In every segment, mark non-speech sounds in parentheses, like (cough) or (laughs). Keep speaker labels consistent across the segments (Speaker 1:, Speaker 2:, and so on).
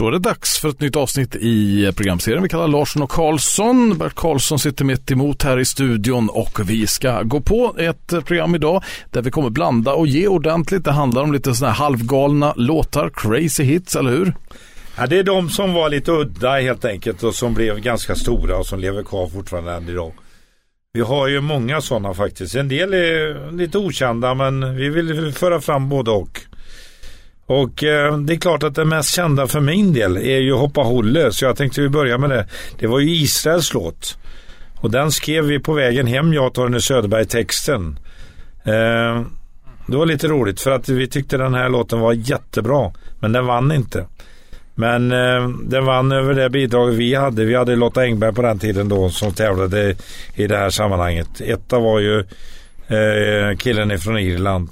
Speaker 1: Då är det dags för ett nytt avsnitt i programserien vi kallar Larsson och Karlsson. Bert Karlsson sitter mitt emot här i studion och vi ska gå på ett program idag där vi kommer blanda och ge ordentligt. Det handlar om lite sådana här halvgalna låtar, crazy hits, eller hur?
Speaker 2: Ja, det är de som var lite udda helt enkelt och som blev ganska stora och som lever kvar fortfarande än idag. Vi har ju många sådana faktiskt. En del är lite okända men vi vill föra fram både och. Och eh, det är klart att det mest kända för min del är ju Hoppa Holle, så jag tänkte vi börja med det. Det var ju Israels låt. Och den skrev vi på vägen hem, jag och Torgny Söderberg, texten. Eh, det var lite roligt för att vi tyckte den här låten var jättebra, men den vann inte. Men eh, den vann över det bidrag vi hade. Vi hade Lotta Engberg på den tiden då som tävlade i det här sammanhanget. Etta var ju eh, killen ifrån Irland.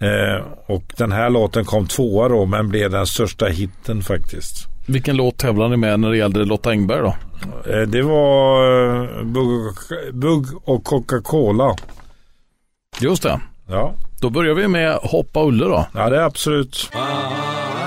Speaker 2: Eh, och den här låten kom tvåa då men blev den största hitten faktiskt.
Speaker 1: Vilken låt tävlade ni med när det gällde Lotta Engberg då?
Speaker 2: Eh, det var eh, Bugg, och Coca-Cola.
Speaker 1: Just det.
Speaker 2: Ja.
Speaker 1: Då börjar vi med Hoppa Ulle då.
Speaker 2: Ja det är absolut.
Speaker 3: Jag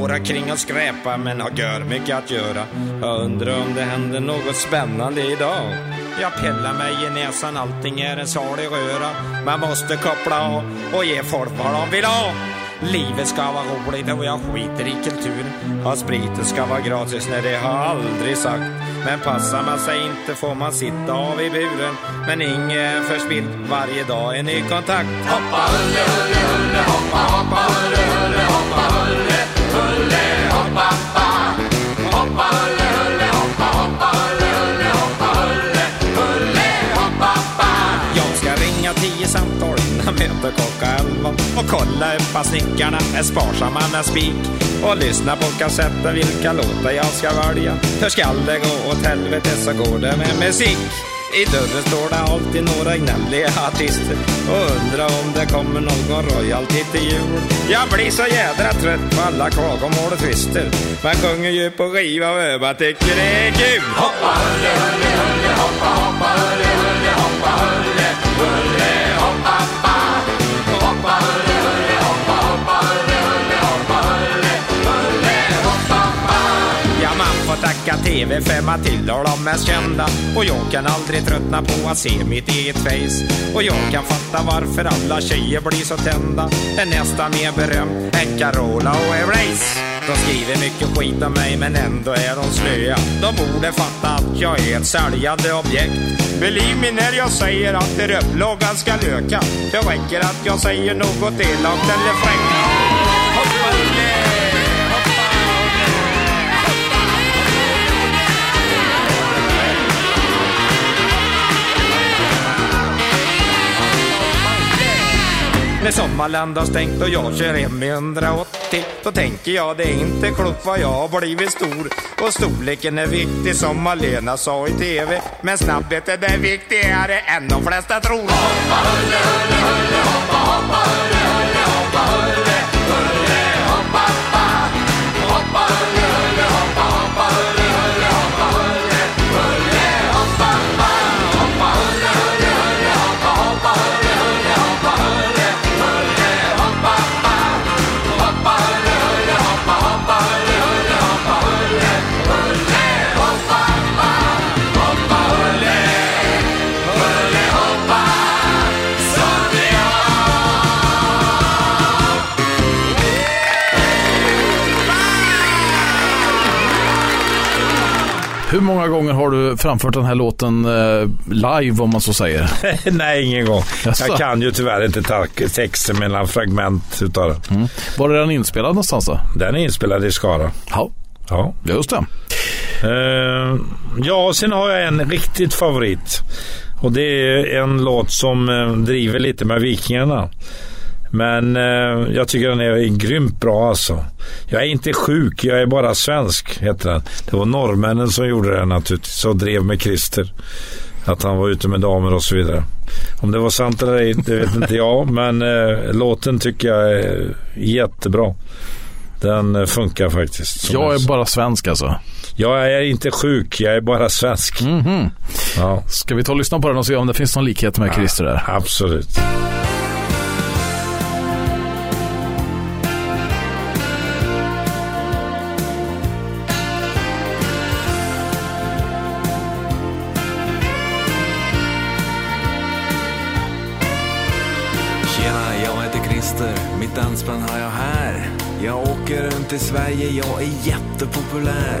Speaker 3: går kring och skräpar men har gör mycket att göra. Jag undrar om det händer något spännande idag. Jag pillar mig i näsan, allting är en salig röra. Man måste koppla av och ge folk vad de vill ha. Livet ska vara roligt och jag skiter i kulturen. Ja, spriten ska vara gratis, nej det har jag aldrig sagt. Men passar man sig inte får man sitta av i buren. Men inget förspillt, varje dag en ny kontakt. Hoppa hulle, hulle, hulle, hoppa, hoppa hulle, hulle, samtal innan mötet klockan elva och kolla upp att snickarna är sparsamma med spik och lyssna på kassetten vilka låtar jag ska välja. För skall det gå åt helvete så går det med musik. I dörren står det alltid några gnälliga artister och undrar om det kommer någon royalty till jul. Jag blir så jädra trött på alla klagomål och tvister. Man sjunger ju på skiva och öva tycker det är kul. Hoppa hulle, hulle, hulle, hoppa, hoppa hulle, hulle, hoppa hulle, hulle, TV5 tillhör de mest kända och jag kan aldrig tröttna på att se mitt eget face. Och jag kan fatta varför alla tjejer blir så tända. Är nästan mer berömd än Carola och Erase. De skriver mycket skit om mig men ändå är de slöa. De borde fatta att jag är ett säljande objekt. Believe me när jag säger att er upplaga ska öka. Det räcker att jag säger något elakt eller fräckt. Hoppa När Sommarland har stängt och jag kör hem i 180 Då tänker jag det är inte klokt vad jag har blivit stor. Och storleken är viktig som Malena sa i TV Men snabbheten är viktigare än de flesta tror. Hoppa hulle, hulle, hulle, hoppa, hoppa hulle,
Speaker 1: Hur många gånger har du framfört den här låten eh, live om man så säger? (laughs)
Speaker 2: Nej, ingen gång.
Speaker 1: Jaså?
Speaker 2: Jag kan ju tyvärr inte texten mellan fragment utav den.
Speaker 1: Mm. Var är den inspelad någonstans då?
Speaker 2: Den är inspelad i Skara.
Speaker 1: Ja,
Speaker 2: Ja.
Speaker 1: just det.
Speaker 2: Eh, ja, sen har jag en riktigt favorit. Och det är en låt som eh, driver lite med Vikingarna. Men eh, jag tycker den är grymt bra alltså. Jag är inte sjuk, jag är bara svensk, heter den. Det var norrmännen som gjorde den naturligtvis och drev med Christer. Att han var ute med damer och så vidare. Om det var sant eller ej, det vet inte jag. (laughs) Men eh, låten tycker jag är jättebra. Den eh, funkar faktiskt.
Speaker 1: Jag är bara svensk alltså.
Speaker 2: Jag är inte sjuk, jag är bara svensk.
Speaker 1: Mhm.
Speaker 2: Ja,
Speaker 1: Ska vi ta och lyssna på den och se om det finns någon likhet med Christer där?
Speaker 2: absolut.
Speaker 4: Jag är jättepopulär.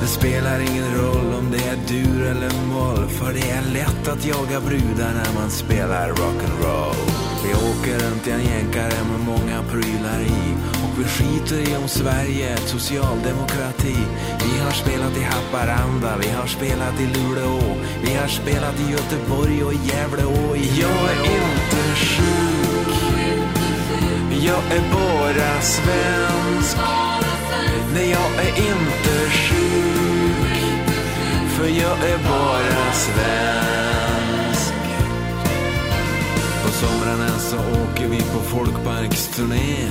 Speaker 4: Det spelar ingen roll om det är dur eller moll. För det är lätt att jaga brudar när man spelar rock'n'roll. Vi åker runt i en jänkare med många prylar i. Och vi skiter i om Sverige är socialdemokrati. Vi har spelat i Haparanda, vi har spelat i Luleå. Vi har spelat i Göteborg och i Gävle och i Jag är inte sjuk. Jag är bara svensk. Nej, jag är inte sjuk. För jag är bara svensk. På somrarna så åker vi på folkparksturné.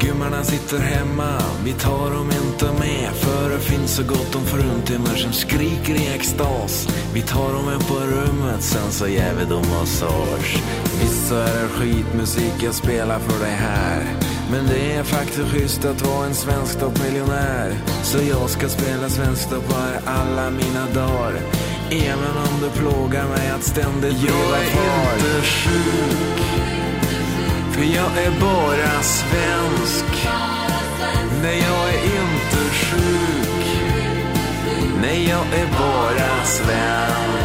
Speaker 4: Gummarna sitter hemma, vi tar dem inte med. För det finns så gott om fruntimmer som skriker i extas. Vi tar dem med på rummet, sen så ger vi dem massage. Visst så är det skitmusik jag spelar för dig här. Men det är faktiskt schysst att vara en svensk toppmiljonär. Så jag ska spela svensktoppar alla mina dagar. Även om det plågar mig att ständigt leva kvar. Jag är inte sjuk. För jag är bara svensk. Nej, jag är inte sjuk. Nej, jag är bara svensk.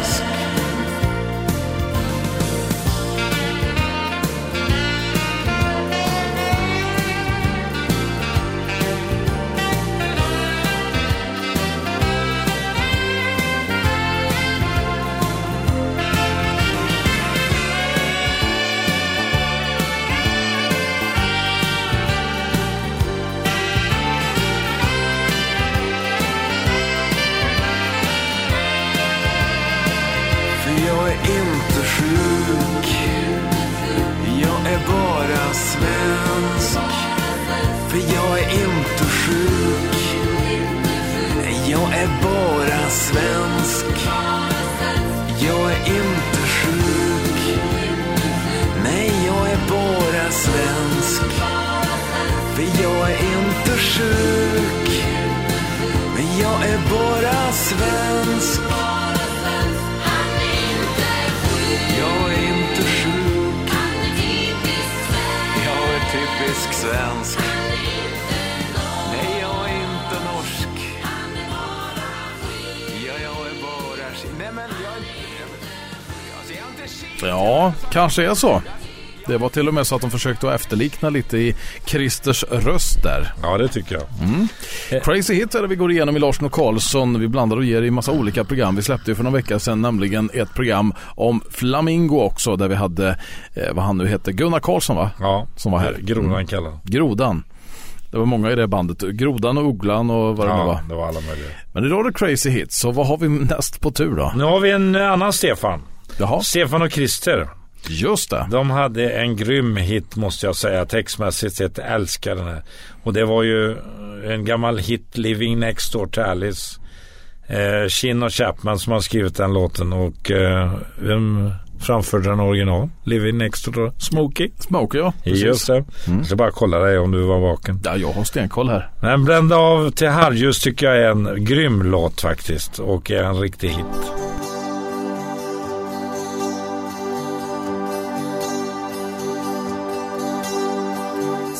Speaker 4: Bara svensk. Jag är inte sjuk. Nej, jag är bara svensk. För jag är inte sjuk. Men jag är bara svensk. Jag är inte sjuk. Jag är typisk svensk. Ja,
Speaker 1: kanske är så. Det var till och med så att de försökte att efterlikna lite i Christers röst där.
Speaker 2: Ja, det tycker jag.
Speaker 1: Crazy Hits är det vi går igenom i Larsson och Karlsson. Vi blandar och ger i massa olika program. Vi släppte ju för några veckor sedan nämligen ett program om Flamingo också där vi hade, eh, vad han nu heter, Gunnar Karlsson va?
Speaker 2: Ja,
Speaker 1: Som var här.
Speaker 2: Grodan kallad.
Speaker 1: Grodan. Det var många i det bandet. Grodan och Ugglan och vad det nu var.
Speaker 2: Ja, det var alla möjliga.
Speaker 1: Men idag är det Crazy Hits. Så vad har vi näst på tur då?
Speaker 2: Nu har vi en annan Stefan.
Speaker 1: Jaha,
Speaker 2: Stefan och Christer.
Speaker 1: just det.
Speaker 2: De hade en grym hit måste jag säga. Textmässigt sett älskar den här. Och det var ju en gammal hit, Living Next Door to Alice. Eh, Chin och Chapman som har skrivit den låten och eh, vem framförde den original? Living Next Door Smokey.
Speaker 1: Smoker ja. Precis.
Speaker 2: Just det. Jag ska bara kolla dig om du var vaken.
Speaker 1: Ja, jag har stenkoll här.
Speaker 2: Men Brända av till Harjus tycker jag är en grym låt faktiskt. Och är en riktig hit.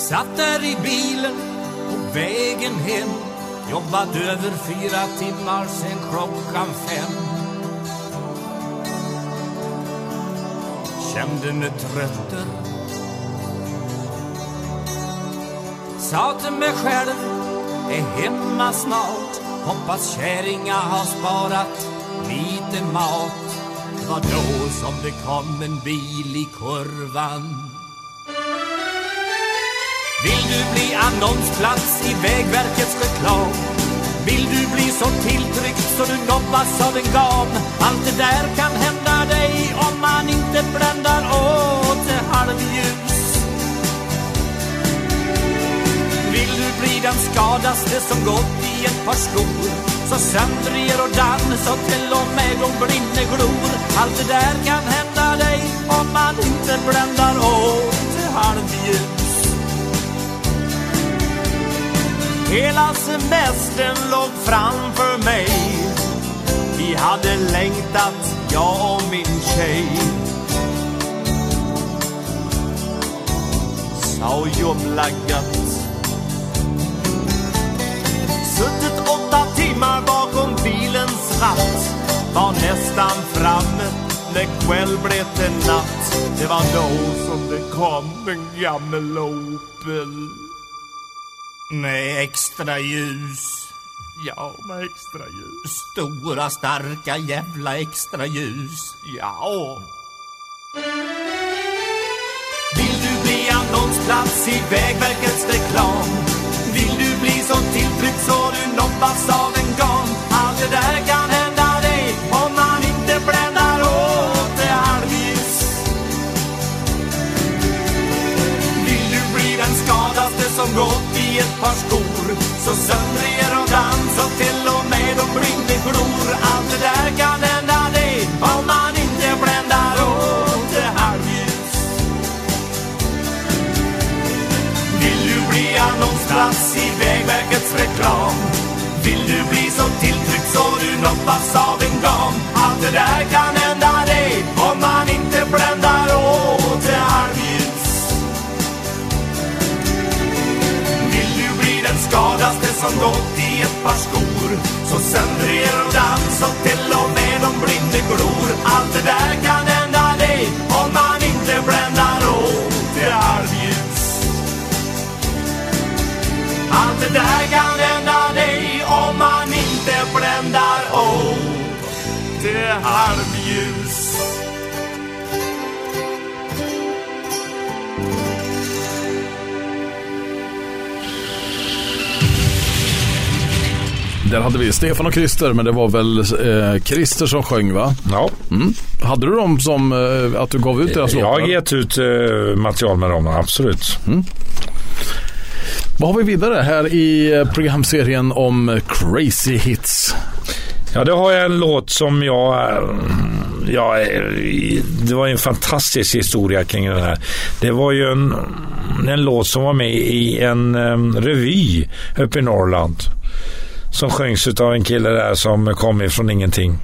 Speaker 5: Satt där i bilen på vägen hem. Jobbat över fyra timmar sen klockan fem. Kände mig trötter Sa till mig själv, är hemma snart. Hoppas kärringa har sparat lite mat. Var då som det kom en bil i kurvan vill du bli annonsplats i Vägverkets reklam? Vill du bli så tilltryckt så du nobbas av en gam? Allt det där kan hända dig om man inte bländar åt det halvljus. Vill du bli den skadaste som gått i ett par skor
Speaker 6: så söndriger och dans så till och med de blinde glor. Allt det där kan hända dig om man inte bländar åt halvljus. Hela semestern låg framför mig. Vi hade längtat, jag och min tjej. Sa och jobblaggat. Suttit åtta timmar bakom bilens ratt. Var nästan framme när kväll blev till natt. Det var då som det kom en gammal Opel. Med extra ljus. Ja, med extra ljus. Stora, starka jävla extra ljus. Ja. Vill du bli annonsplats i Vägverkets reklam? Vill du bli så tilltryckt så du nobbar av en gam? Allt det där kan hända dig om man inte bländar åt det halvljus. Vill du bli den skadaste som gått i ett par skor så söndriga de dans och till och med de blinde glor. Allt det där kan hända dig om man inte bländar åt det halvljus. Vill du bli annonsplats i Vägverkets reklam? Vill du bli så tilltryckt så du noppas av en gam? Allt det där kan hända som gått i ett par skor så söndriger de dans och till och med de blinde glor. Allt det där kan hända dig om man inte bländar åt det halvljus. Allt det där kan hända dig om man inte bländar åt det halvljus.
Speaker 7: Där hade vi Stefan och Christer, men det var väl eh, Christer som sjöng va?
Speaker 2: Ja,
Speaker 7: Mm. Hade du dem som eh, att du gav ut deras
Speaker 2: jag har
Speaker 7: låtar?
Speaker 2: gett ut eh, material med dem, absolut.
Speaker 7: Vad har vi vidare här i eh, programserien om Crazy Hits?
Speaker 2: Ja, det har jag en låt som jag... eh, Ja, det var en fantastisk historia kring den här. Det var ju en, en låt som var med i en um, revy uppe i Norrland. Som sjöngs av en kille där som kom ifrån ingenting.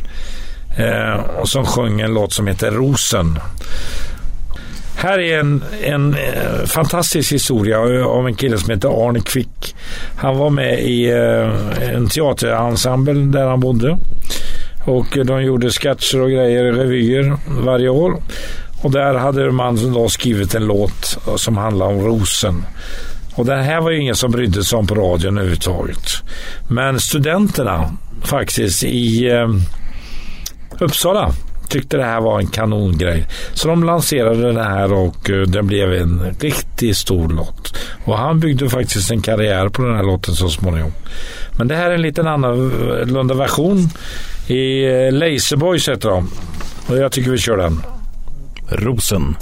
Speaker 2: Eh, och som sjöng en låt som heter Rosen. Här är en, en eh, fantastisk historia av en kille som heter Arne Quick. Han var med i eh, en teaterensemble där han bodde. Och de gjorde sketcher och grejer, revyer varje år. Och där hade man då skrivit en låt som handlar om rosen. Och den här var ju ingen som brydde sig om på radion överhuvudtaget. Men studenterna faktiskt i eh, Uppsala tyckte det här var en kanongrej. Så de lanserade den här och eh, den blev en riktigt stor låt. Och han byggde faktiskt en karriär på den här låten så småningom. Men det här är en liten annorlunda eh, version. I eh, heter de. Och jag tycker vi kör den.
Speaker 7: Rosen.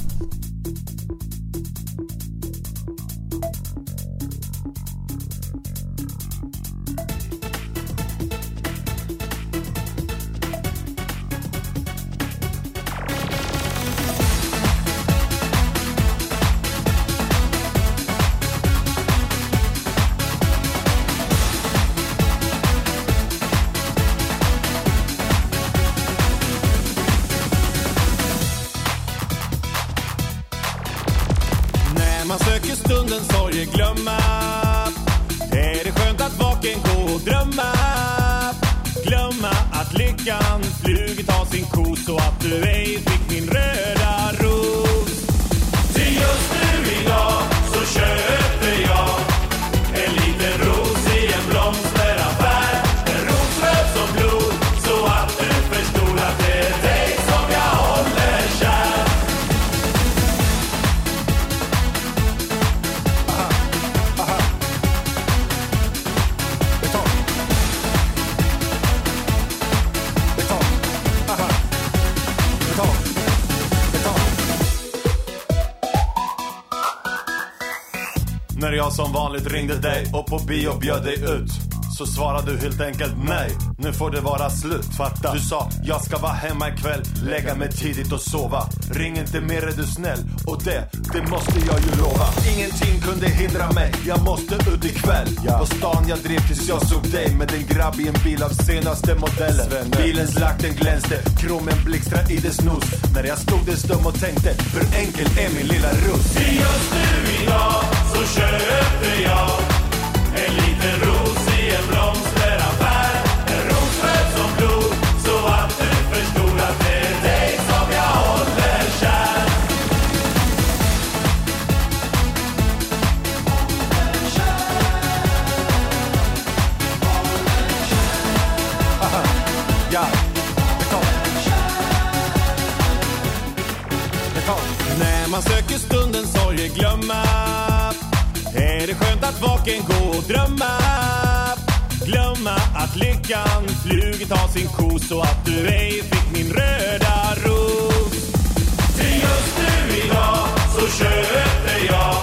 Speaker 6: När jag som vanligt ringde dig och på bio bjöd dig ut.
Speaker 7: Så svarade du helt enkelt nej, nu får det vara slut. Fatta. Du sa, jag ska vara hemma ikväll, lägga mig tidigt och sova. Ring inte mer är du snäll. Och det, det måste jag ju lova. Ingenting kunde hindra mig, jag måste ut ikväll. På stan jag drev tills jag såg dig med en grabb i en bil av senaste modellen. Bilens lack den glänste, kromen blixtrade i dess nos. När jag stod där stum och tänkte, hur enkel är min lilla russ?
Speaker 6: Just nu idag så köpte jag en liten stundens sorger glömma. Är det skönt att vaken gå och drömma? Glömma att lyckan flugit av sin kos så att du ej fick min röda ros. Till just nu idag så köpte jag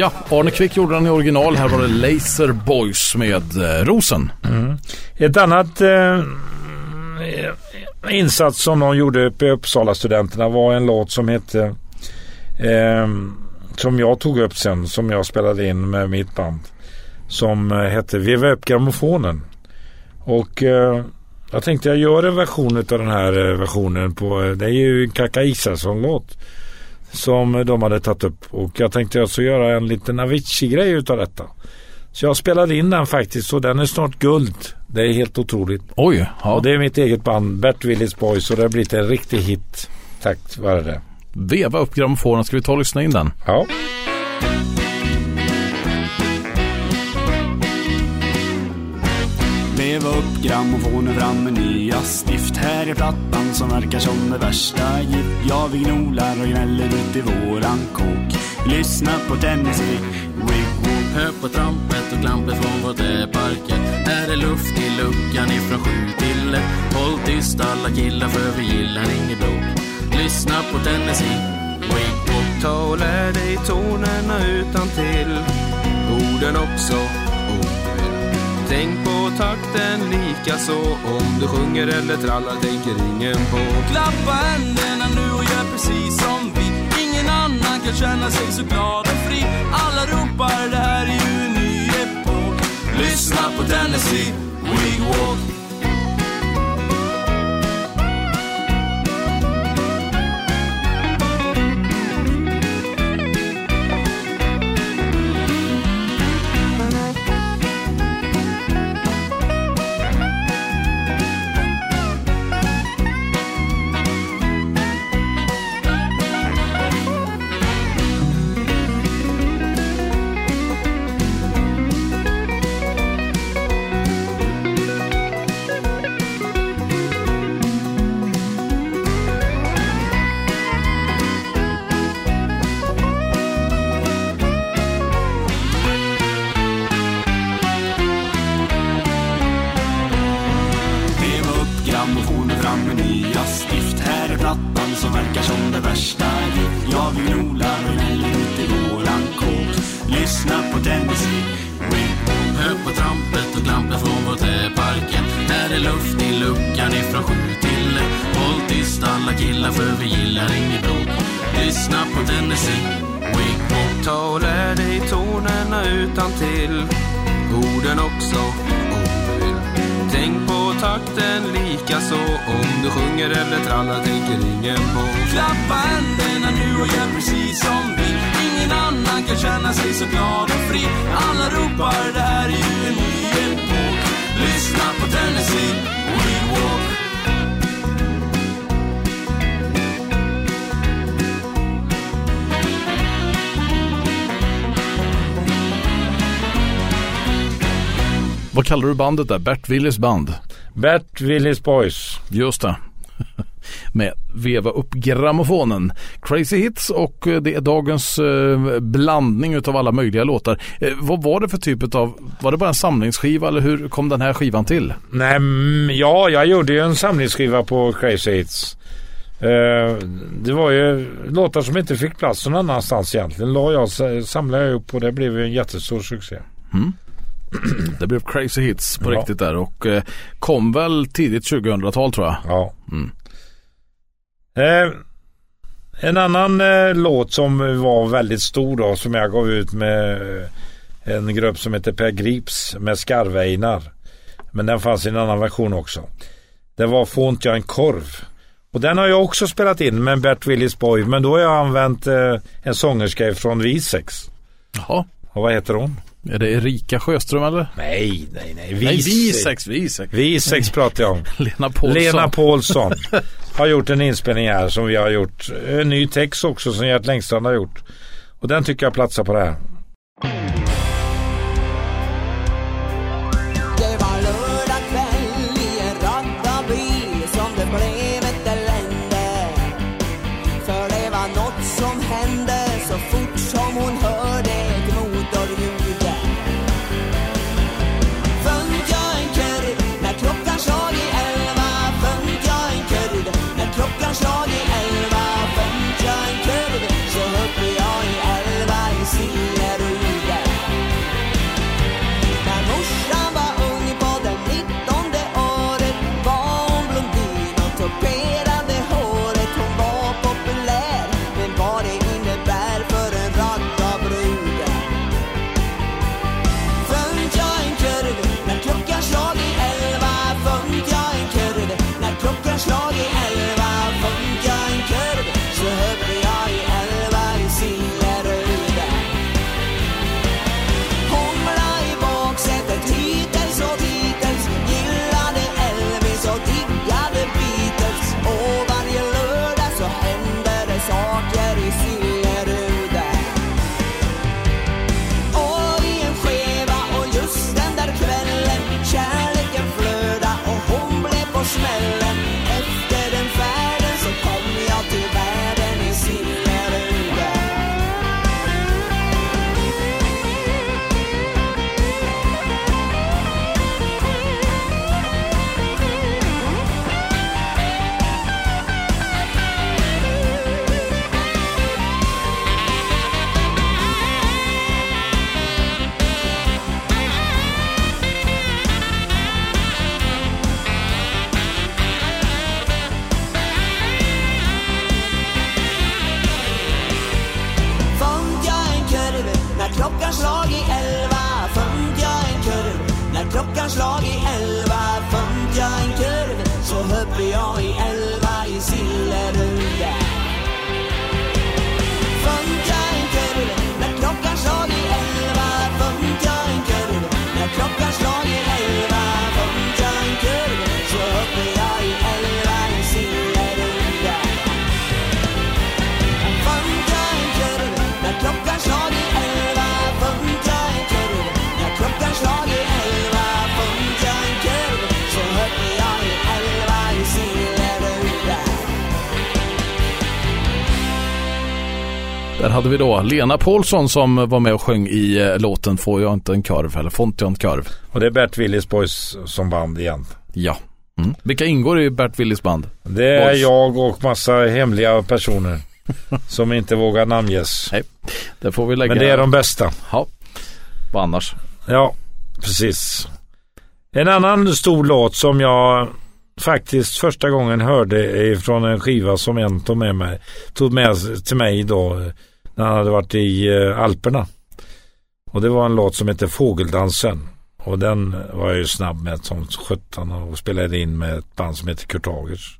Speaker 7: Ja,
Speaker 1: Arne Kvick gjorde den i original. Här var det Laser Boys med eh, Rosen. Mm.
Speaker 2: Ett annat eh, insats som de gjorde uppe i Uppsala studenterna var en låt som hette eh, som jag tog upp sen, som jag spelade in med mitt band. Som eh, hette Veva upp grammofonen. Och eh, jag tänkte jag gör en version av den här eh, versionen på, eh, det är ju en Kaka Isaksson-låt. Som de hade tagit upp och jag tänkte alltså göra en liten Avicii-grej utav detta. Så jag spelade in den faktiskt och den är snart guld. Det är helt otroligt.
Speaker 1: Oj, ja.
Speaker 2: Och det är mitt eget band Bert Willys Boys och det har blivit en riktig hit. Tack vare det.
Speaker 1: Veva upp grammofonen. Ska vi ta och lyssna in den?
Speaker 2: Ja.
Speaker 8: Veva upp grammofonen fram med nya stift. Här är plattan som verkar som det värsta gift. Ja, vi gnolar och gnäller ut i våran kåk Lyssna på Tennessee. Wigwam
Speaker 9: Hör på trampet och klampet från vårt parket Här är luft i luckan ifrån sju till ett. Håll tyst alla killar för vi gillar inget bråk Lyssna på Tennessee. Wigwam Ta och lär dig tonerna utan till. Orden också vill Tänk på takten lika så Om du sjunger eller trallar tänker ingen på.
Speaker 8: Klappa händerna nu och gör precis som vi. Ingen annan kan känna sig så glad och fri. Alla ropar det här är ju en ny epok. Lyssna på Tennessee we walk. Lyssna på Tennessee Wigwam
Speaker 9: Ta och lär dig tonerna utan till Orden också om du vill Tänk på takten lika
Speaker 10: så om du sjunger eller trallar tänker ingen på. Klappa händerna nu och gör precis som vi. Ingen annan kan känna sig så glad och fri. Alla ropar det här är ju en ny epok. Lyssna på Tennessee, we walk.
Speaker 1: Vad kallar du bandet där? Bert Willys band?
Speaker 11: Bert Willys Boys.
Speaker 1: Just det. (laughs) Med Veva upp grammofonen. Crazy Hits och eh, det är dagens eh, blandning utav alla möjliga låtar. Eh, vad var det för typ av, var det bara en samlingsskiva eller hur kom den här skivan till?
Speaker 11: Nej, mm, ja, jag gjorde ju en samlingsskiva på Crazy Hits. Det var ju låtar som inte fick plats någon annanstans egentligen. La jag, samlade jag upp och det blev ju en jättestor succé.
Speaker 1: Det blev Crazy Hits på
Speaker 11: Ja.
Speaker 1: riktigt där och eh, kom väl tidigt 2000-tal tror jag.
Speaker 11: Ja.
Speaker 1: Mm.
Speaker 11: Eh, en annan eh, låt som var väldigt stor då som jag gav ut med eh, en grupp som heter Per Grips med Skarveinar. Men den fanns i en annan version också. Det var Får inte jag en korv. Och den har jag också spelat in med Bert Willis Boy men då har jag använt eh, en sångerska från Visex.
Speaker 1: Jaha.
Speaker 11: Och vad heter hon?
Speaker 1: Är det Erika Sjöström eller?
Speaker 11: Nej, nej, nej.
Speaker 1: Visex, Visex.
Speaker 11: Visex pratar jag om. (laughs)
Speaker 1: Lena Paulsson.
Speaker 11: Lena Paulsson har gjort en inspelning här som vi har gjort. En ny text också som Gert Längstrand har gjort. Och den tycker jag platsar på det här.
Speaker 1: Hade vi då Lena Paulsson som var med och sjöng i eh, låten Får jag inte en korv eller inte jag en korv.
Speaker 11: Och det är Bert Willis Boys som band igen.
Speaker 1: Ja. Mm. Vilka ingår i Bert Willys band?
Speaker 11: Det är
Speaker 1: Boys.
Speaker 11: jag och massa hemliga personer (laughs) som inte vågar namnges.
Speaker 1: Nej, det får vi lägga.
Speaker 11: Men det är de bästa.
Speaker 1: Ja, vad annars?
Speaker 11: Ja, precis. En annan stor låt som jag faktiskt första gången hörde från en skiva som en tog med mig, tog med till mig då när han hade varit i eh, Alperna. Och det var en låt som heter Fågeldansen.
Speaker 2: Och den var jag ju snabb med som sjutton och spelade in med ett band som heter Kurt Agers.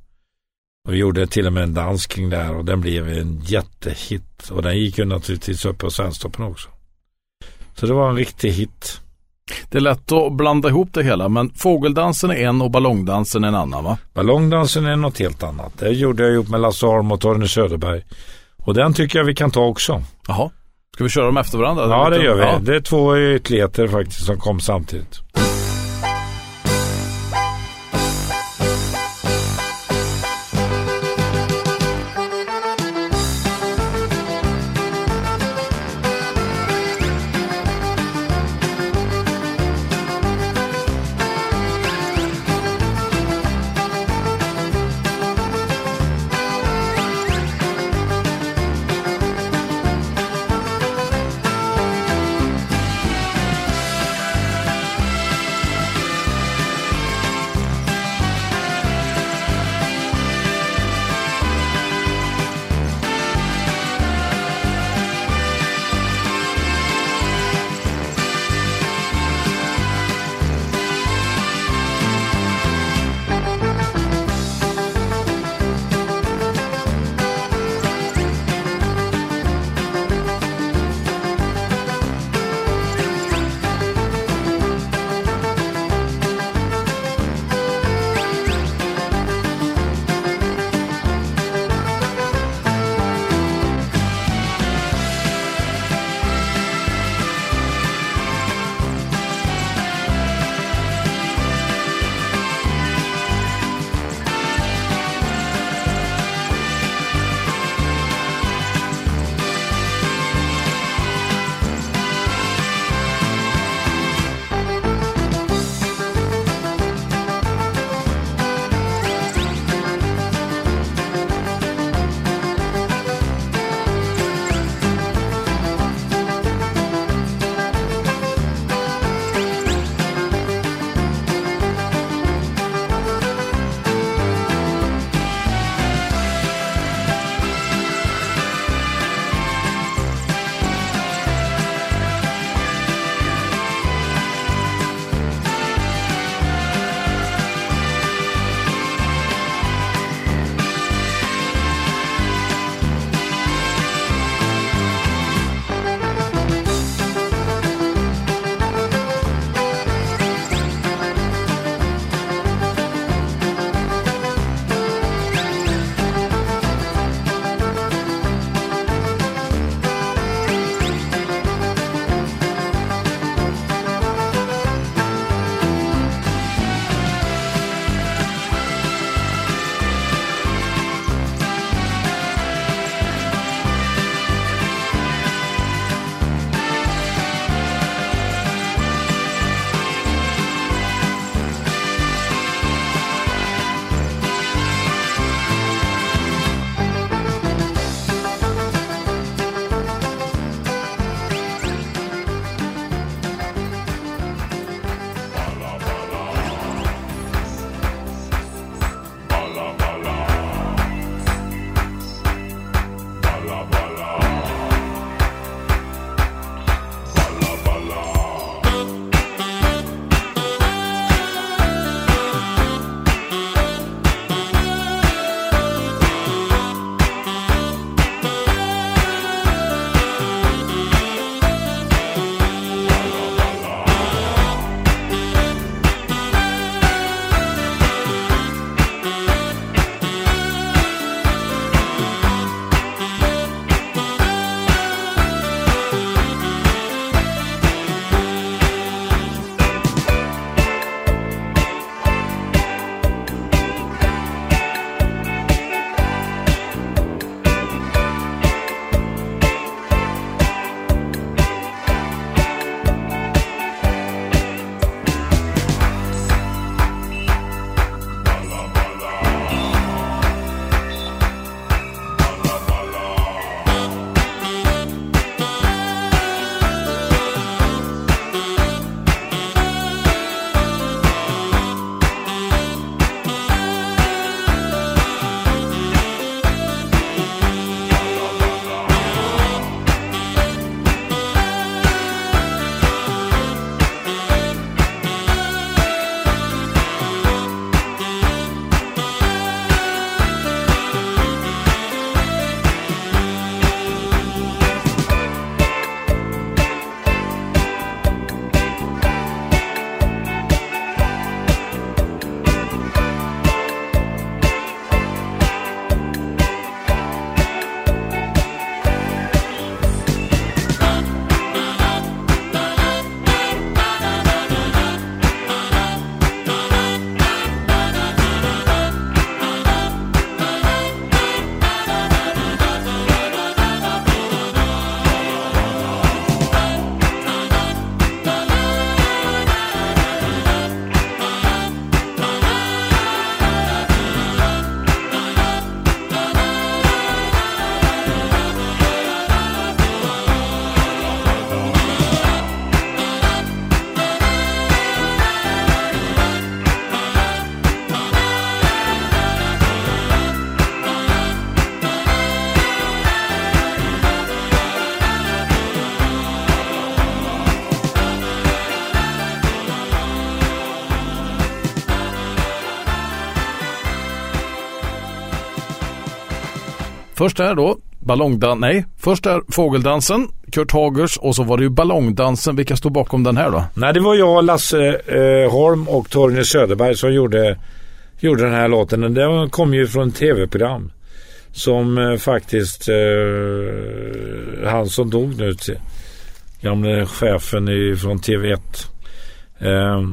Speaker 2: Och vi gjorde till och med en dans kring det här och den blev en jättehit. Och den gick ju naturligtvis upp på Svensktoppen också. Så det var en riktig hit.
Speaker 1: Det är lätt att blanda ihop det hela, men fågeldansen är en och ballongdansen en annan va?
Speaker 2: Ballongdansen är något helt annat. Det gjorde jag ihop med Lasse Holm och Torne Söderberg. Och den tycker jag vi kan ta också.
Speaker 1: Jaha. Ska vi köra dem efter varandra?
Speaker 2: Ja, det gör vi.
Speaker 1: Ja.
Speaker 2: Det är två ytterligheter faktiskt som kom samtidigt.
Speaker 1: Först är då ballongdan, nej, först är fågeldansen, Kurt Hagers och så var det ju ballongdansen. Vilka stod bakom den här då?
Speaker 2: Nej, det var jag, Lasse eh, Holm och Torgny Söderberg som gjorde, gjorde den här låten. Den kom ju från tv-program. Som eh, faktiskt eh, han som dog nu, till, gamle chefen i, från TV1. Eh,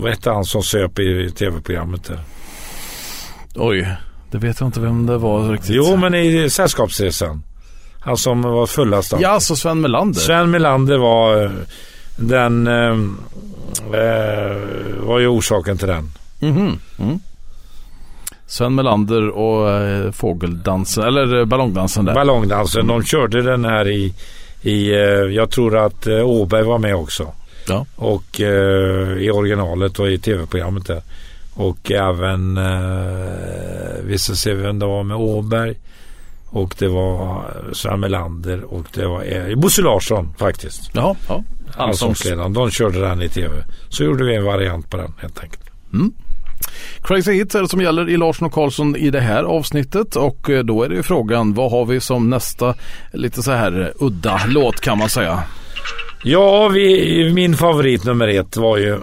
Speaker 2: vad hette han som söp i tv-programmet där?
Speaker 1: Oj, det vet jag inte vem det var riktigt.
Speaker 2: Jo, men i Sällskapsresan. Han som var fullast av.
Speaker 1: Ja, så Sven Melander.
Speaker 2: Sven Melander var eh, den eh, eh, var ju orsaken till den.
Speaker 1: Mhm, mm. Sven Melander och eh, fågeldansen, eller eh, ballongdansen där.
Speaker 2: Ballongdansen. De körde den här i, i eh, jag tror att eh, Åberg var med också.
Speaker 1: Ja.
Speaker 2: Och eh, i originalet och i tv-programmet där. Och även, eh, vi ska se vem det var med Åberg. Och det var Sven Melander och det var eh, Bosse Larsson faktiskt.
Speaker 1: Jaha, ja.
Speaker 2: Allsångsledaren. De körde den i tv. Så gjorde vi en variant på den helt enkelt.
Speaker 1: Crazy Hits är det som gäller i Larsson och Karlsson i det här avsnittet och eh, då är det ju frågan vad har vi som nästa lite så här eh, udda låt kan man säga.
Speaker 2: Ja, vi, min favorit nummer ett var ju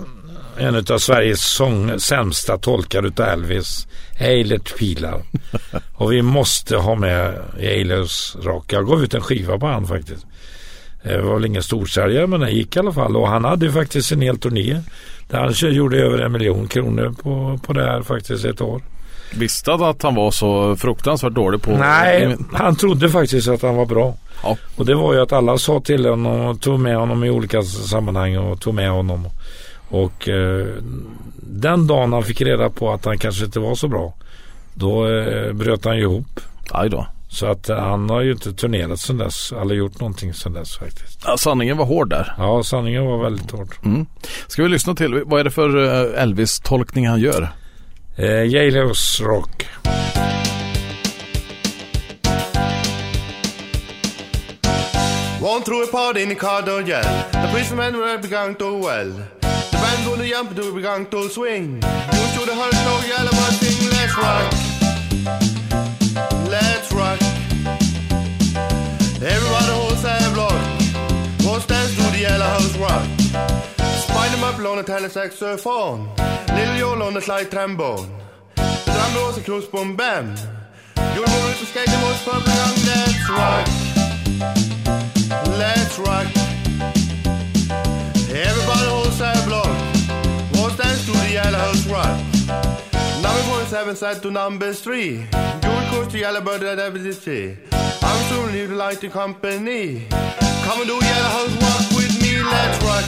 Speaker 2: en av Sveriges sång, sämsta tolkar utav Elvis, Eilert Pilar. (laughs) Och vi måste ha med Eilers rock. Jag gav ut en skiva på han faktiskt. Det var väl ingen storsäljare men den gick i alla fall och han hade ju faktiskt en hel turné. Där han gjorde över en miljon kronor på, på det här faktiskt ett år.
Speaker 1: Visste han att han var så fruktansvärt dålig på...
Speaker 2: Nej, han trodde faktiskt att han var bra.
Speaker 1: Ja.
Speaker 2: Och det var ju att alla sa till honom och tog med honom i olika sammanhang och tog med honom. Och eh, den dagen han fick reda på att han kanske inte var så bra. Då eh, bröt han ju ihop.
Speaker 1: Aj då.
Speaker 2: Så att eh, han har ju inte turnerat sedan dess. Eller gjort någonting sedan dess faktiskt.
Speaker 1: Ja, sanningen var hård där.
Speaker 2: Ja, sanningen var väldigt hård.
Speaker 1: Mm. Ska vi lyssna till, vad är det för eh, Elvis-tolkning han gör?
Speaker 2: Eh, Jailhouse Rock.
Speaker 12: One through a part in the car door yell. The policeman were begun to well. Band ohne Jampe, du begangen zu swing. Musst du the Hals noch alle mal thing. let's rock. Let's rock. Everybody holds their block. What's dance to the yellow house rock? Spine them up on the tenor saxophone. Little Yol on the slide trombone. Drumrose and cruise boom bam. You're going to skate the most purple young, let's rock. Let's rock. Everybody holds their to the yellow house rock? Number one seven set to number three. You're close to yellow bird at see. I'm soon leave the light to company. Come and do yellow house rock with me. Let's rock.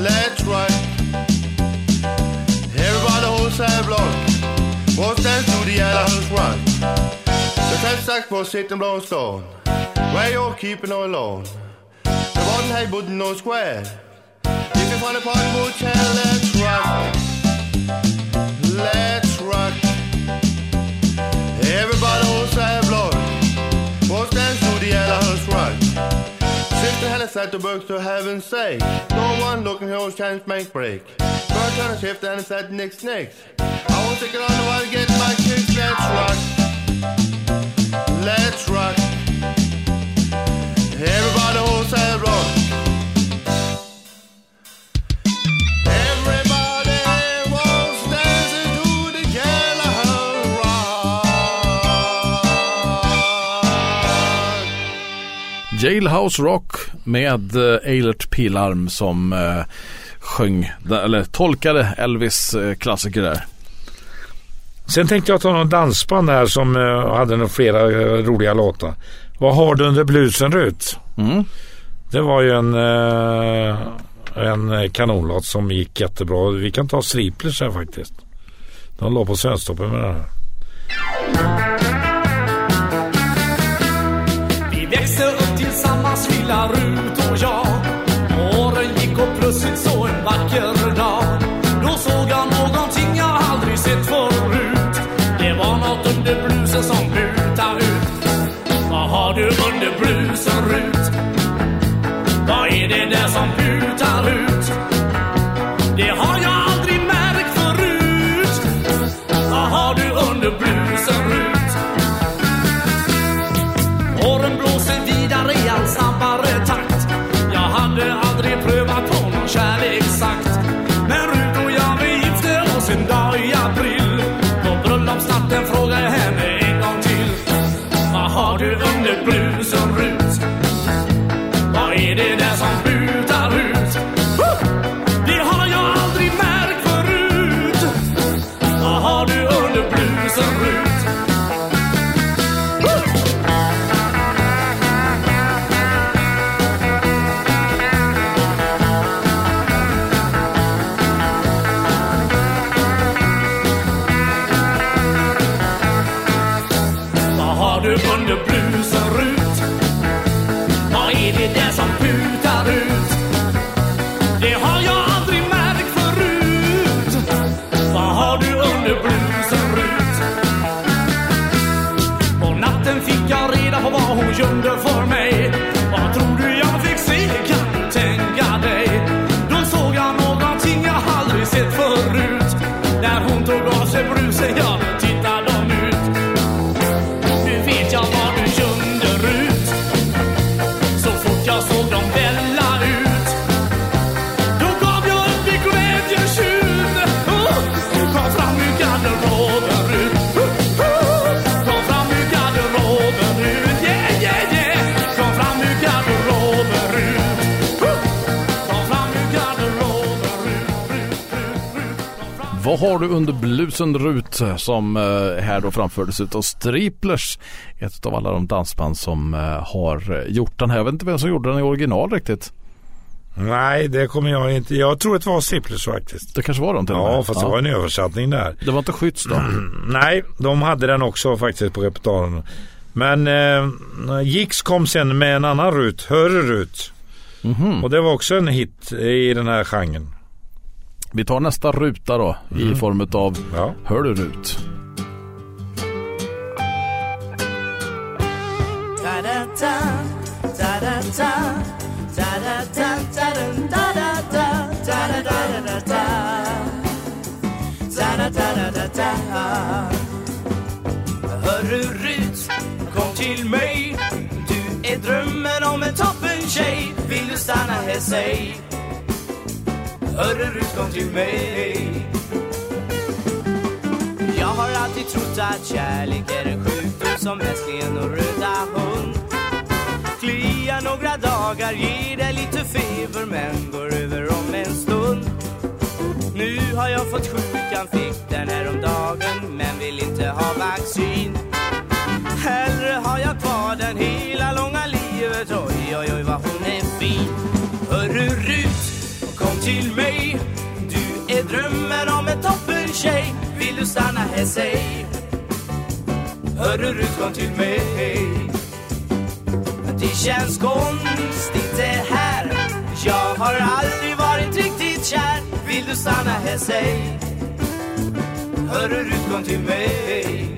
Speaker 12: Let's rock. Everybody their blood. What's dance to the yellow house rock? The test sack for sitting blown stone. Where you're keeping all alone. The one hey wouldn't know square. Boat chair, let's rock. Let's rock. Everybody to the yellow rock? Shift the to heaven's sake. No one looking here chance make break. Bird turn a shift and said next next. I won't take it on the while get my kicks. Let's rock. Let's rock. Everybody holds their blood.
Speaker 1: Jailhouse Rock med eh, Eilert Pilarm som eh, sjöng, eller tolkade Elvis eh, klassiker där.
Speaker 2: Sen tänkte jag ta någon dansband här som hade nog flera roliga låtar. Vad har du under blusen Rut?
Speaker 1: Mm.
Speaker 2: Det var ju en, en kanonlåt som gick jättebra. Vi kan ta Striplers här faktiskt. De låg på Svensktoppen med den här.
Speaker 13: Vad har du under blusen Rut som
Speaker 1: eh, här då framfördes utav Striplers. Ett av alla de dansband som eh, har gjort den här. Jag vet inte vem som gjorde den i original riktigt.
Speaker 2: Nej, det kommer jag inte. Jag tror att det var Striplers faktiskt.
Speaker 1: Det kanske var de till och med.
Speaker 2: Ja, fast det var en översättning där.
Speaker 1: Det var inte Skytts då? (clears throat)
Speaker 2: Nej, de hade den också faktiskt på repertoaren. Men eh, Gix kom sen med en annan Rut, Hörru Rut.
Speaker 1: Mhm.
Speaker 2: Och det var också en hit i den här genren.
Speaker 1: Vi tar nästa ruta då i form av
Speaker 2: Ja.
Speaker 1: Hör du Rut?
Speaker 13: Hörru Rut, kom till mig. Du är drömmen om en toppentjej Vill du stanna här, säg Hörru Rut, kom till mig. Jag har alltid trott att kärlek är en sjukdom som älsklingen och röda hund. Kliar några dagar, ger dig lite feber men går över om en stund. Nu har jag fått sjukan, fick den häromdagen dagen men vill inte ha vaccin. Hellre har jag kvar den hela långa livet Oj, oj, oj vad till mig. Du är drömmen om en toppentjej Vill du stanna här, säg? Hörru Rut, kom till mig. Det känns konstigt det här. Jag har aldrig varit riktigt kär. Vill du stanna här, säg? Hörru Rut, kom till mig.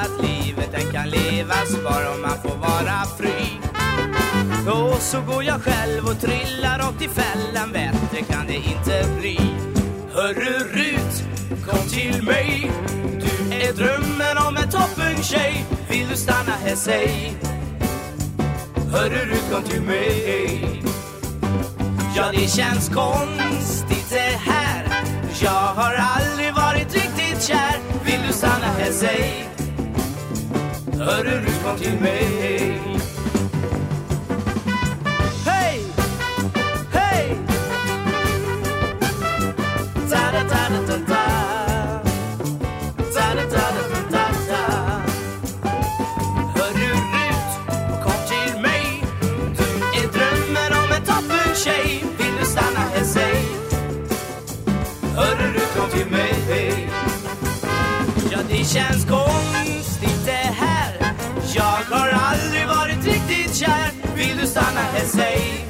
Speaker 13: Att livet den kan levas bara om man får vara fri. Och så går jag själv och trillar rakt i fällan Bättre kan det inte bli. Hörru Rut, kom till mig. Du är drömmen om en toppen tjej. Vill du stanna här, säg? Hörru Rut, kom till mig. Ja, det känns konstigt det här. Jag har aldrig varit riktigt kär. Vill du stanna här, säg? Hörru Rut, kom till mig Hej! Hej! Ta-da-ta-da-ta-ta. Ta-da-ta-da-ta-ta-ta. Hörru Rut, kom till mig Du är drömmen om en toppentjej Vill du stanna här, säg Hörru Rut, kom till mig Ja, det känns konstigt stanna här, säg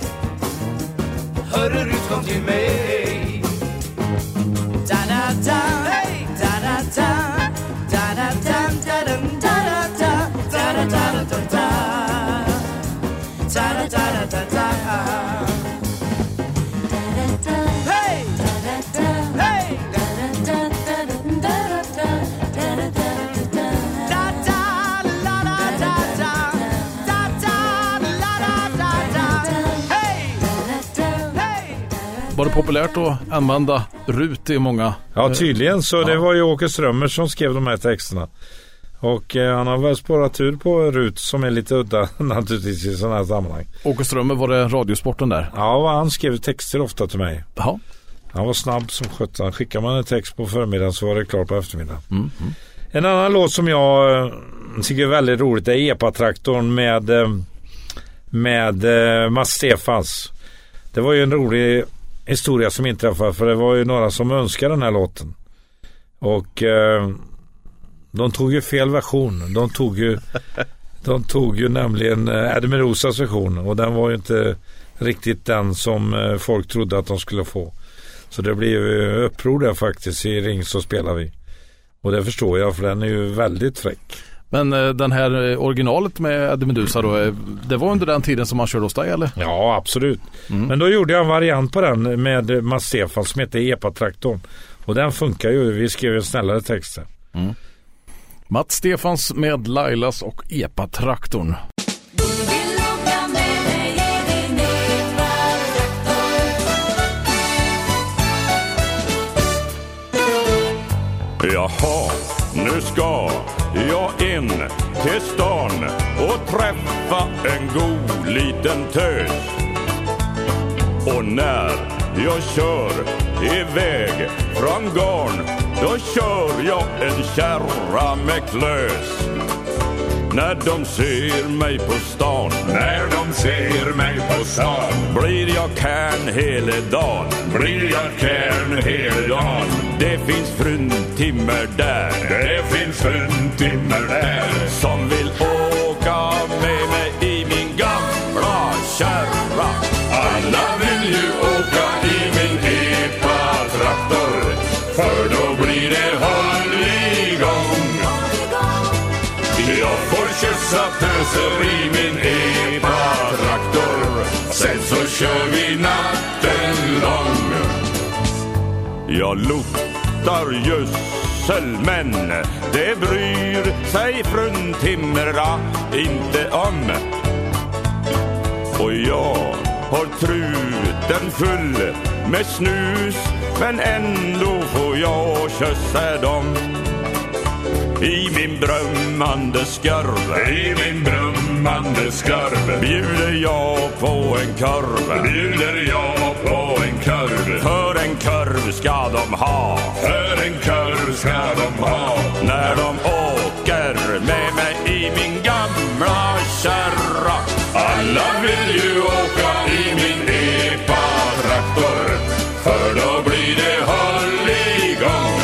Speaker 13: Hörru Rut, kom till mig. Da-da-da, hey, da-da-da Da-da-da, da-dum, da-da-da Da-da-da-da-da-da
Speaker 1: Var det populärt att använda Rut i många?
Speaker 2: Ja, tydligen så. Det
Speaker 1: Ja.
Speaker 2: var ju Åke Strömmer som skrev de här texterna. Och eh, han har väl spårat ur på Rut som är lite udda (laughs) naturligtvis i sådana här sammanhang.
Speaker 1: Åke Strömmer, var det Radiosporten där?
Speaker 2: Ja, han skrev texter ofta till mig.
Speaker 1: Jaha.
Speaker 2: Han var snabb som sjutton. Skickar man en text på förmiddagen så var det klart på eftermiddagen.
Speaker 1: Mm.
Speaker 2: En annan låt som jag eh, tycker är väldigt roligt är Epa-traktorn med, eh, med eh, Mats Stefans. Det var ju en rolig historia som inträffade för det var ju några som önskade den här låten. Och eh, de tog ju fel version. De tog ju, (laughs) de tog ju nämligen eh, Eddie Merosas version och den var ju inte riktigt den som eh, folk trodde att de skulle få. Så det blev ju uppror där faktiskt i Ring så spelar vi. Och det förstår jag för den är ju väldigt fräck.
Speaker 1: Men eh, den här eh, originalet med Eddie Meduza då, eh, det var under den tiden som han körde hos dig eller?
Speaker 2: Ja, absolut. Men då gjorde jag en variant på den med Mats Stefan som heter Epa-traktorn. Och den funkar ju. Vi skrev ju snällare texter.
Speaker 1: Mats Stefans med Lailas och Epa-traktorn.
Speaker 14: Jaha, nu ska jag in till stan och träffa en god liten tös. Och när jag kör iväg från garn då kör jag en kärra med klös. När de ser mig på stan När de ser mig på stan Blir jag kärn hela dagen Blir jag kärn hela dagen Det finns fruntimmer där. Det finns fruntimmer där. Som vill åka med mig i min gamla kärra. Alla vill ju åka i min epa-traktor För då blir det hålligång jag får kyssa töser i min epa-traktor Sen så kör vi natten lång Jag luktar gödsel men det bryr sig fruntimmerna inte om. Och jag har truten full med snus men ändå får jag kyssa dem. I min drömmande skarv I min drömmande skarv Bjuder jag på en korv. Bjuder jag på ska de ha. För en korv ska de ha. När de åker med mig i min gamla kärra. Alla vill ju åka i min epa-traktor. För då blir det hålligång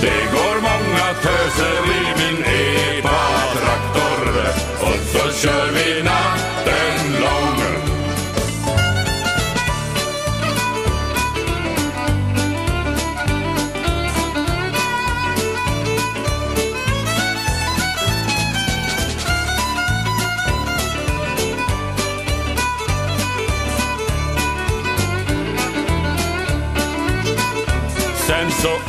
Speaker 14: det går många töser i min epa-traktor. Och så kör vi natt.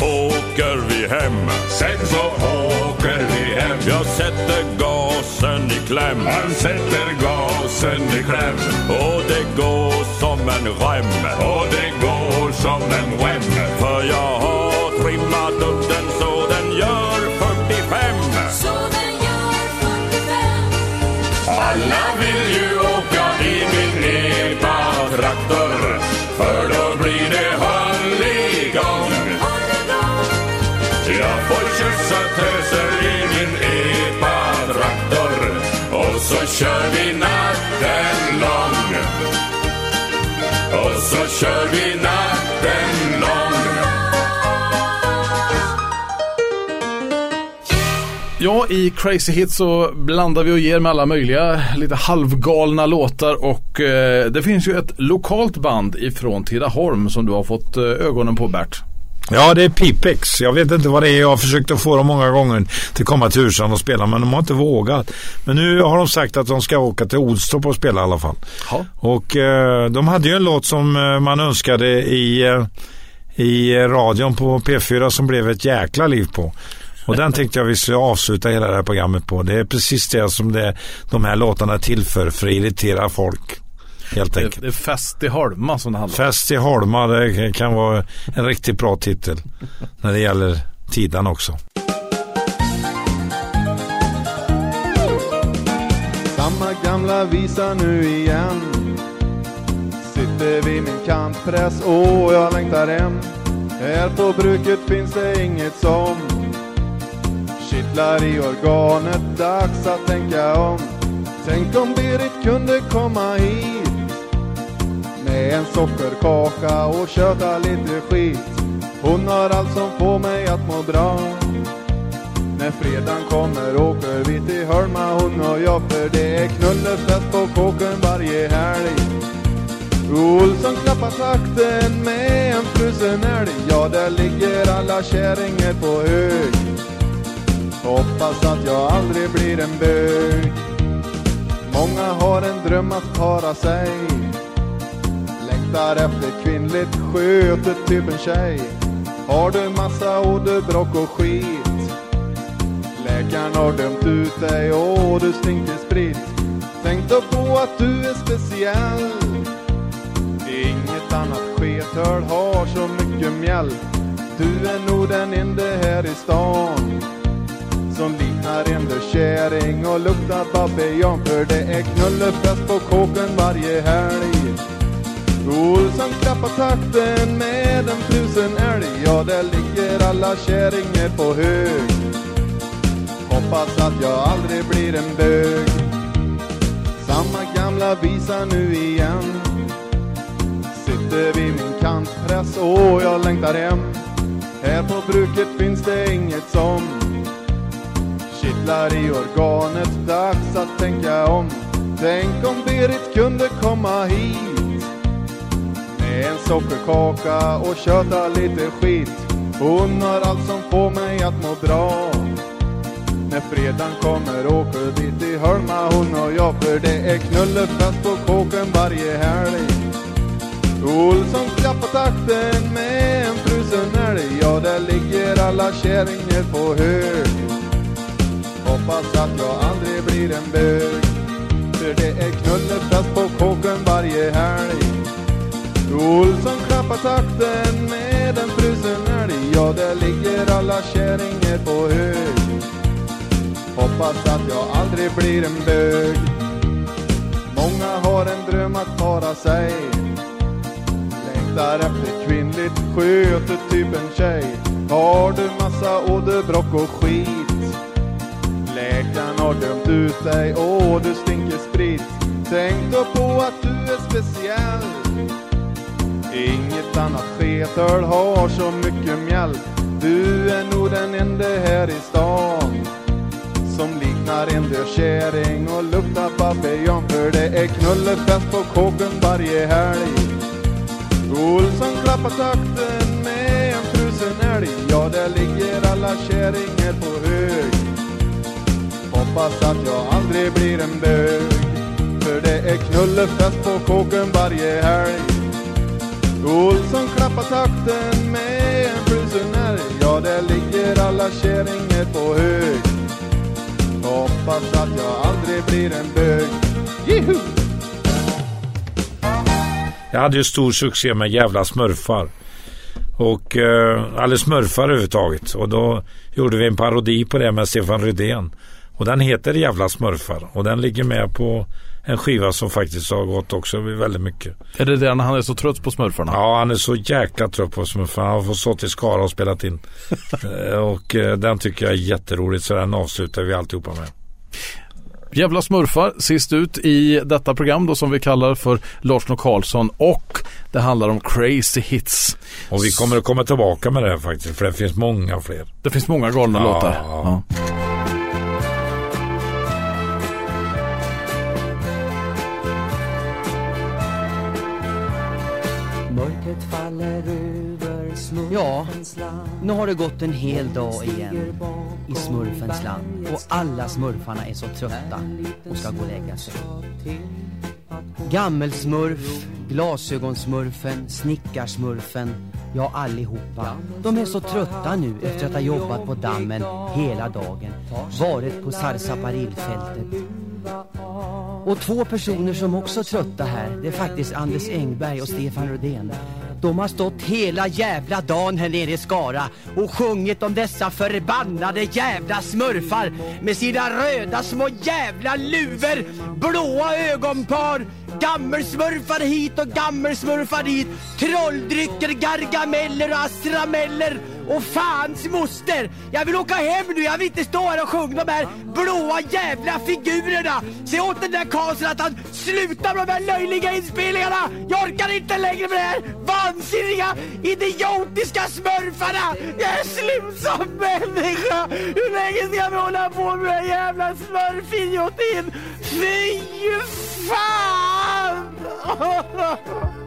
Speaker 14: Åker vi hem. Sen så åker vi hem. Jag sätter gasen i kläm. Han sätter gasen i kläm. Och det går som en rem. Och det går som en rem. För jag har trimmat upp den så den gör 45.
Speaker 15: Så den gör 45
Speaker 14: Alla vill ju åka i min epa-traktor. För kör vi natten lång. Och så kör vi natten lång.
Speaker 1: Ja, i Crazy Hits så blandar vi och ger med alla möjliga lite halvgalna låtar och eh, det finns ju ett lokalt band ifrån Tidaholm som du har fått eh, ögonen på Bert.
Speaker 2: Ja, det är Pipex. Jag vet inte vad det är. Jag har försökt att få dem många gånger till komma till Ursan och spela, men de har inte vågat. Men nu har de sagt att de ska åka till Olstorp och spela i alla fall.
Speaker 1: Ja.
Speaker 2: Och eh, de hade ju en låt som eh, man önskade i, eh, i radion på P4 som blev ett jäkla liv på. Och den tänkte jag vi skulle avsluta hela det här programmet på. Det är precis det som det, de här låtarna är till för, för att irritera folk. Helt
Speaker 1: Det,
Speaker 2: enkelt.
Speaker 1: det är Fest i Holma som det handlar om.
Speaker 2: Fest i Holma, det kan vara en riktigt bra titel. När det gäller tiden också.
Speaker 16: Samma gamla visa nu igen Sitter vid min kantpress, åh jag längtar hem Här på bruket finns det inget som Kittlar i organet, dags att tänka om Tänk om Berit kunde komma hit med en sockerkaka och köta lite skit Hon har allt som får mig att må bra när fredagen kommer åker vi till Hölma hon och jag för det är knullefest på kåken varje helg. Olsson klappar takten med en frusen älg. Ja, där ligger alla kärringar på hög. Hoppas att jag aldrig blir en bög. Många har en dröm att para sig. Längtar efter kvinnligt sköte, typ en tjej. Har du massa åderbråck och skit Läkaren har dömt ut dig och du stinker sprit Tänk då på att du är speciell Inget annat skethörd har så mycket mjäll Du är nog den i stan som liknar en kärring och luktar babian för det är knullefest på kåken varje helg. Olsson klappar takten med en frusen älg, ja där ligger alla kärringar på hög. Hoppas att jag aldrig blir en bög. Samma gamla visa nu igen. Sitter vid min kantpress, och jag längtar hem. Här på bruket finns det inget som kittlar i organet, dags att tänka om. Tänk om Berit kunde komma hit med en sockerkaka och köta lite skit. Hon har allt som får mig att må bra. När fredagen kommer åker vi till Holma hon och jag för det är knullefest på kåken varje helg. Olsson klappar takten med en frusen älg, ja där ligger alla kärringar på hög. Hoppas att jag aldrig blir en bög, för det är knullefest på kåken varje helg. Olsson klappar takten med en frusen älg, ja där ligger alla kärringar på hög. Hoppas att jag aldrig blir en bög. Många har en dröm att para sig. Längtar efter kvinnligt sköte typ en tjej. Har du massa åderbråck och skit? Läkaren har dömt ut dig, åh du stinker sprit. Tänk då på att du är speciell. Inget annat sketöl har så mycket mjälk Du är nog den enda här i stan som liknar en död käring och luktar babian. för det är knullefest på kåken varje helg. Olsson klappar takten med en frusen älg. Ja, där ligger alla käringar på hög. Hoppas att jag aldrig blir en bög För det är knullefest på kåken varje helg. Olsson klappar takten med en frusen älg Ja, där ligger alla kärringar på hög Hoppas att jag aldrig blir en bög Juhu!
Speaker 2: Jag hade ju stor succé med Jävla smurfar. Och eh, eller smurfar överhuvudtaget. Och då gjorde vi en parodi på det med Stefan Rydén. Och den heter Jävla smurfar. Och den ligger med på en skiva som faktiskt har gått också väldigt mycket.
Speaker 1: Är det den han är så trött på smurfarna?
Speaker 2: Ja, han är så jäkla trött på smurfarna. Han har fått stå i Skara och spelat in. (laughs) Eh, och eh, den tycker jag är jätteroligt. Så den avslutar vi alltihopa med.
Speaker 1: Jävla smurfar sist ut i detta program då som vi kallar för Larsson och Karlsson och det handlar om crazy hits.
Speaker 2: Och vi kommer att komma tillbaka med det här faktiskt för det finns många fler.
Speaker 1: Det finns många galna
Speaker 2: Ja.
Speaker 1: låtar. Ja.
Speaker 17: Mörkret
Speaker 18: Ja, nu har det gått en hel dag igen i smurfens land och alla smurfarna är så trötta och ska gå och lägga sig. Gammelsmurf, glasögonsmurfen, snickarsmurfen, ja allihopa. De är så trötta nu efter att ha jobbat på dammen hela dagen, varit på Sarsaparillfältet. Och två personer som också är trötta här, det är faktiskt Anders Engberg och Stefan Rudén. De har stått hela jävla dagen här nere i Skara och sjungit om dessa förbannade jävla smurfar med sina röda små jävla luvor, blåa ögonpar, gammelsmurfar hit och gammelsmurfar dit, trolldrycker, gargameller och astrameller och fans moster! Jag vill åka hem nu, jag vill inte stå här och sjunga de här blåa jävla figurerna! Säg åt den där Karlsson att han slutar med de här löjliga inspelningarna! Jag orkar inte längre med det här vansinniga, idiotiska smurfarna! Jag är slut som människa! Hur länge ska vi hålla på med den här jävla smurfidiotin? Fy Farm! (laughs)